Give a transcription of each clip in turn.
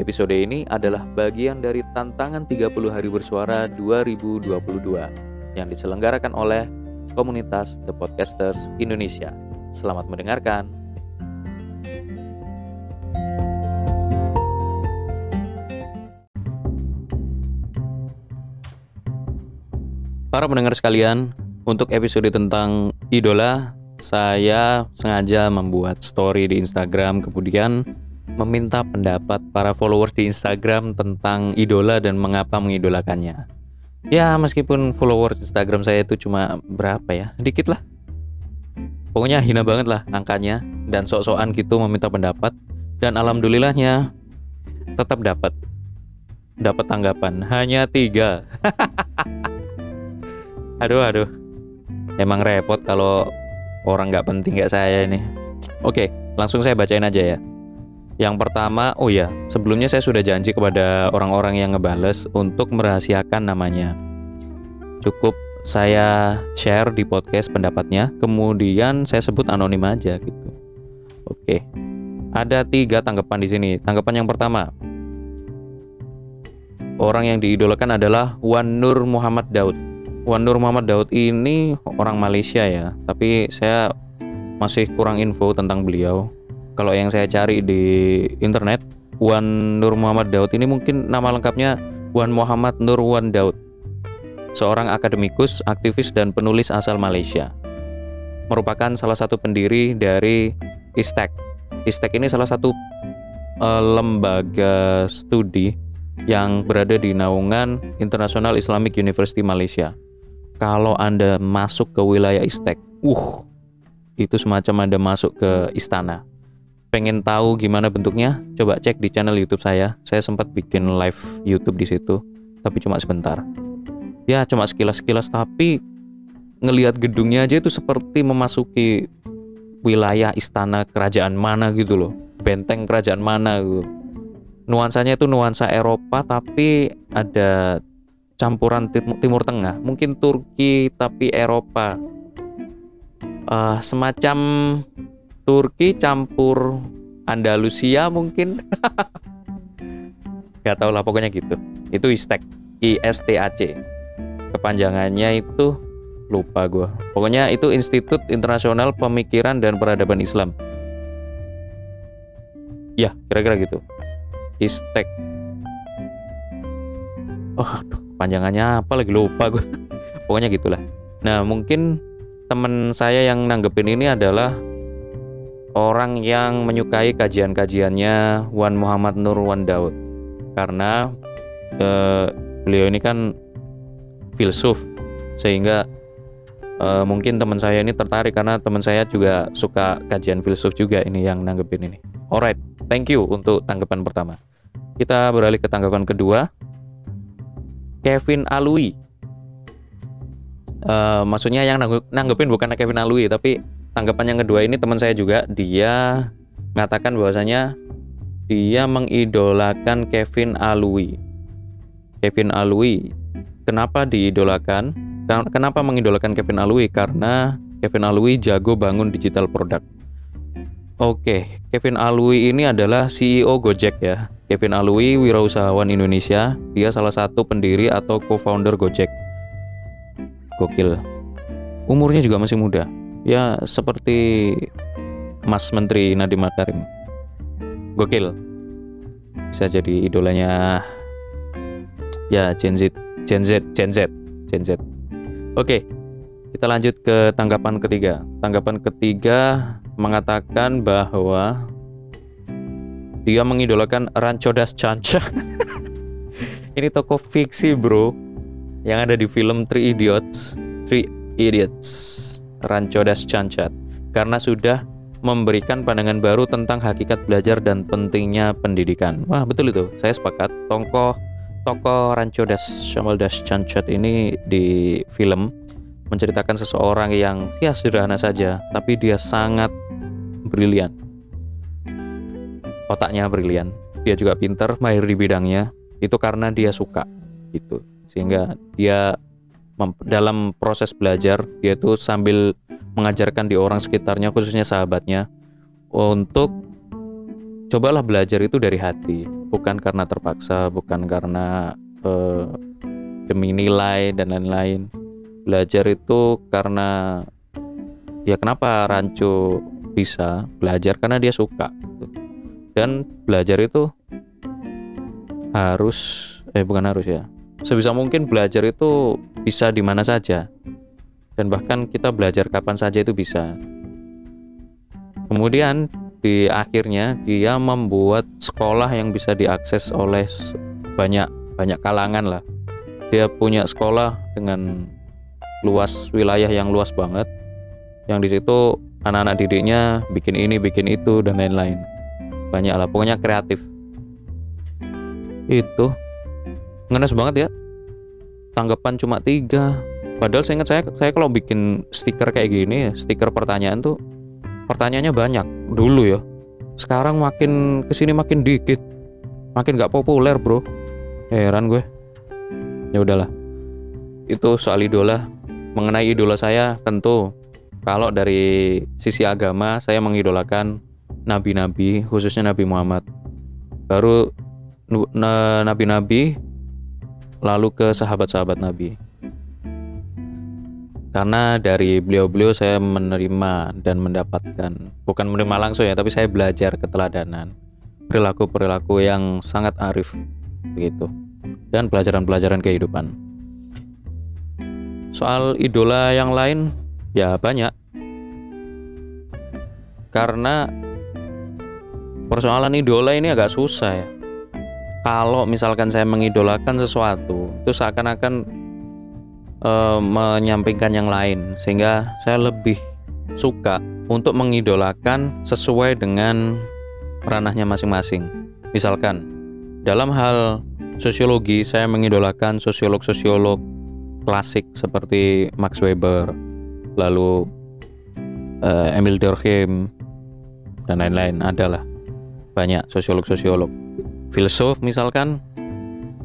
Episode ini adalah bagian dari tantangan 30 hari bersuara 2022 yang diselenggarakan oleh komunitas The Podcasters Indonesia. Selamat mendengarkan. Para pendengar sekalian, untuk episode tentang idola, saya sengaja membuat story di Instagram kemudian meminta pendapat para followers di Instagram tentang idola dan mengapa mengidolakannya. Ya, meskipun followers Instagram saya itu cuma berapa ya? Sedikit lah. Pokoknya hina banget lah angkanya dan sok-sokan gitu meminta pendapat dan alhamdulillahnya tetap dapat dapat tanggapan hanya tiga. aduh aduh, emang repot kalau orang nggak penting kayak saya ini. Oke, langsung saya bacain aja ya. Yang pertama, oh ya, sebelumnya saya sudah janji kepada orang-orang yang ngebales untuk merahasiakan namanya. Cukup saya share di podcast pendapatnya, kemudian saya sebut anonim aja gitu. Oke, ada tiga tanggapan di sini. Tanggapan yang pertama, orang yang diidolakan adalah Wan Nur Muhammad Daud. Wan Nur Muhammad Daud ini orang Malaysia ya, tapi saya masih kurang info tentang beliau kalau yang saya cari di internet Wan Nur Muhammad Daud ini mungkin nama lengkapnya Wan Muhammad Nur Wan Daud. Seorang akademikus, aktivis dan penulis asal Malaysia. Merupakan salah satu pendiri dari ISTEC ISTEC ini salah satu uh, lembaga studi yang berada di naungan International Islamic University Malaysia. Kalau Anda masuk ke wilayah ISTEC uh itu semacam Anda masuk ke istana pengen tahu gimana bentuknya, coba cek di channel YouTube saya. Saya sempat bikin live YouTube di situ, tapi cuma sebentar. Ya, cuma sekilas-sekilas, tapi ngelihat gedungnya aja itu seperti memasuki wilayah istana kerajaan mana gitu loh. Benteng kerajaan mana gitu. Nuansanya itu nuansa Eropa tapi ada campuran timur, Tengah, mungkin Turki tapi Eropa. Uh, semacam Turki campur Andalusia mungkin? Gak tau lah pokoknya gitu. Itu ISTAC ISTAC kepanjangannya itu lupa gue pokoknya itu Institut Internasional Pemikiran dan Peradaban Islam. Ya kira-kira gitu. ISTAC oh aduh panjangannya apa lagi? Lupa gue pokoknya gitulah. Nah mungkin teman saya yang nanggepin ini adalah orang yang menyukai kajian-kajiannya Wan Muhammad Nur Wan Daud karena eh, beliau ini kan filsuf sehingga eh, mungkin teman saya ini tertarik karena teman saya juga suka kajian filsuf juga ini yang nanggepin ini. Alright, thank you untuk tanggapan pertama. Kita beralih ke tanggapan kedua. Kevin Alui. Uh, maksudnya yang nanggepin bukan Kevin Alui tapi tanggapan yang kedua ini teman saya juga dia mengatakan bahwasanya dia mengidolakan Kevin Alui. Kevin Alui. Kenapa diidolakan? Kenapa mengidolakan Kevin Alui? Karena Kevin Alui jago bangun digital product. Oke, Kevin Alui ini adalah CEO Gojek ya. Kevin Alui wirausahawan Indonesia. Dia salah satu pendiri atau co-founder Gojek. Gokil. Umurnya juga masih muda ya seperti Mas Menteri Nadiem Makarim. Gokil. Bisa jadi idolanya ya Gen Z Gen Z Gen Z Gen Z. Oke kita lanjut ke tanggapan ketiga. Tanggapan ketiga mengatakan bahwa dia mengidolakan Rancho Das Chancha. Ini toko fiksi bro. Yang ada di film Three Idiots Three Idiots Rancho Das Chanchat karena sudah memberikan pandangan baru tentang hakikat belajar dan pentingnya pendidikan. Wah, betul itu. Saya sepakat. Tokoh tokoh Rancho Das Shamal Das Chanchat ini di film menceritakan seseorang yang ya sederhana saja, tapi dia sangat brilian. Otaknya brilian. Dia juga pinter, mahir di bidangnya. Itu karena dia suka gitu. Sehingga dia dalam proses belajar tuh sambil mengajarkan di orang sekitarnya khususnya sahabatnya untuk cobalah belajar itu dari hati. Bukan karena terpaksa bukan karena uh, demi nilai dan lain-lain. Belajar itu karena ya kenapa Rancu bisa belajar? Karena dia suka dan belajar itu harus eh bukan harus ya sebisa mungkin belajar itu bisa di mana saja dan bahkan kita belajar kapan saja itu bisa. Kemudian di akhirnya dia membuat sekolah yang bisa diakses oleh banyak banyak kalangan lah. Dia punya sekolah dengan luas wilayah yang luas banget. Yang di situ anak-anak didiknya bikin ini, bikin itu dan lain-lain. Banyak lah, pokoknya kreatif. Itu ngenes banget ya. Tanggapan cuma tiga Padahal saya ingat saya saya kalau bikin stiker kayak gini, stiker pertanyaan tuh pertanyaannya banyak dulu ya. Sekarang makin ke sini makin dikit, makin gak populer bro. Heran gue. Ya udahlah. Itu soal idola. Mengenai idola saya tentu kalau dari sisi agama saya mengidolakan nabi-nabi khususnya Nabi Muhammad. Baru nabi-nabi lalu ke sahabat-sahabat Nabi. Karena dari beliau-beliau saya menerima dan mendapatkan bukan menerima langsung ya tapi saya belajar keteladanan perilaku-perilaku yang sangat arif begitu dan pelajaran-pelajaran kehidupan. Soal idola yang lain ya banyak. Karena persoalan idola ini agak susah ya kalau misalkan saya mengidolakan sesuatu itu seakan-akan uh, menyampingkan yang lain sehingga saya lebih suka untuk mengidolakan sesuai dengan ranahnya masing-masing. Misalkan dalam hal sosiologi saya mengidolakan sosiolog-sosiolog klasik seperti Max Weber, lalu uh, Emil Durkheim dan lain-lain adalah banyak sosiolog-sosiolog. Filsuf misalkan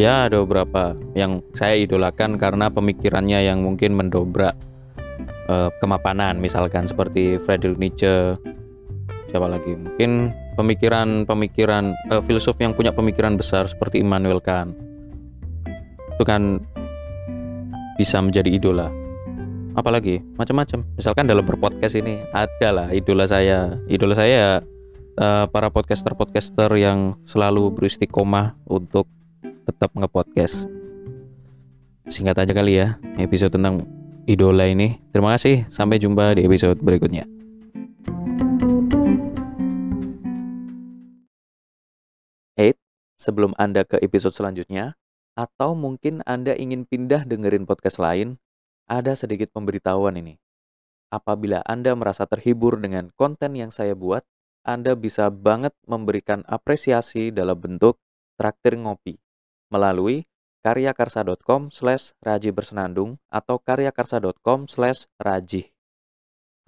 ya ada beberapa yang saya idolakan karena pemikirannya yang mungkin mendobrak uh, kemapanan. Misalkan seperti Friedrich Nietzsche siapa lagi? Mungkin pemikiran-pemikiran uh, filsuf yang punya pemikiran besar seperti Immanuel Kant. Itu kan bisa menjadi idola. Apalagi macam-macam. Misalkan dalam berpodcast ini adalah idola saya. Idola saya uh, para podcaster-podcaster yang selalu beristiqomah untuk tetap ngepodcast. Singkat aja kali ya episode tentang idola ini. Terima kasih, sampai jumpa di episode berikutnya. Hey, sebelum Anda ke episode selanjutnya, atau mungkin Anda ingin pindah dengerin podcast lain, ada sedikit pemberitahuan ini. Apabila Anda merasa terhibur dengan konten yang saya buat, Anda bisa banget memberikan apresiasi dalam bentuk traktir ngopi melalui karyakarsa.com slash raji bersenandung atau karyakarsa.com slash raji.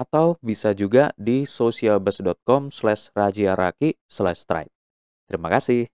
Atau bisa juga di socialbus.com slash rajiaraki slash stripe. Terima kasih.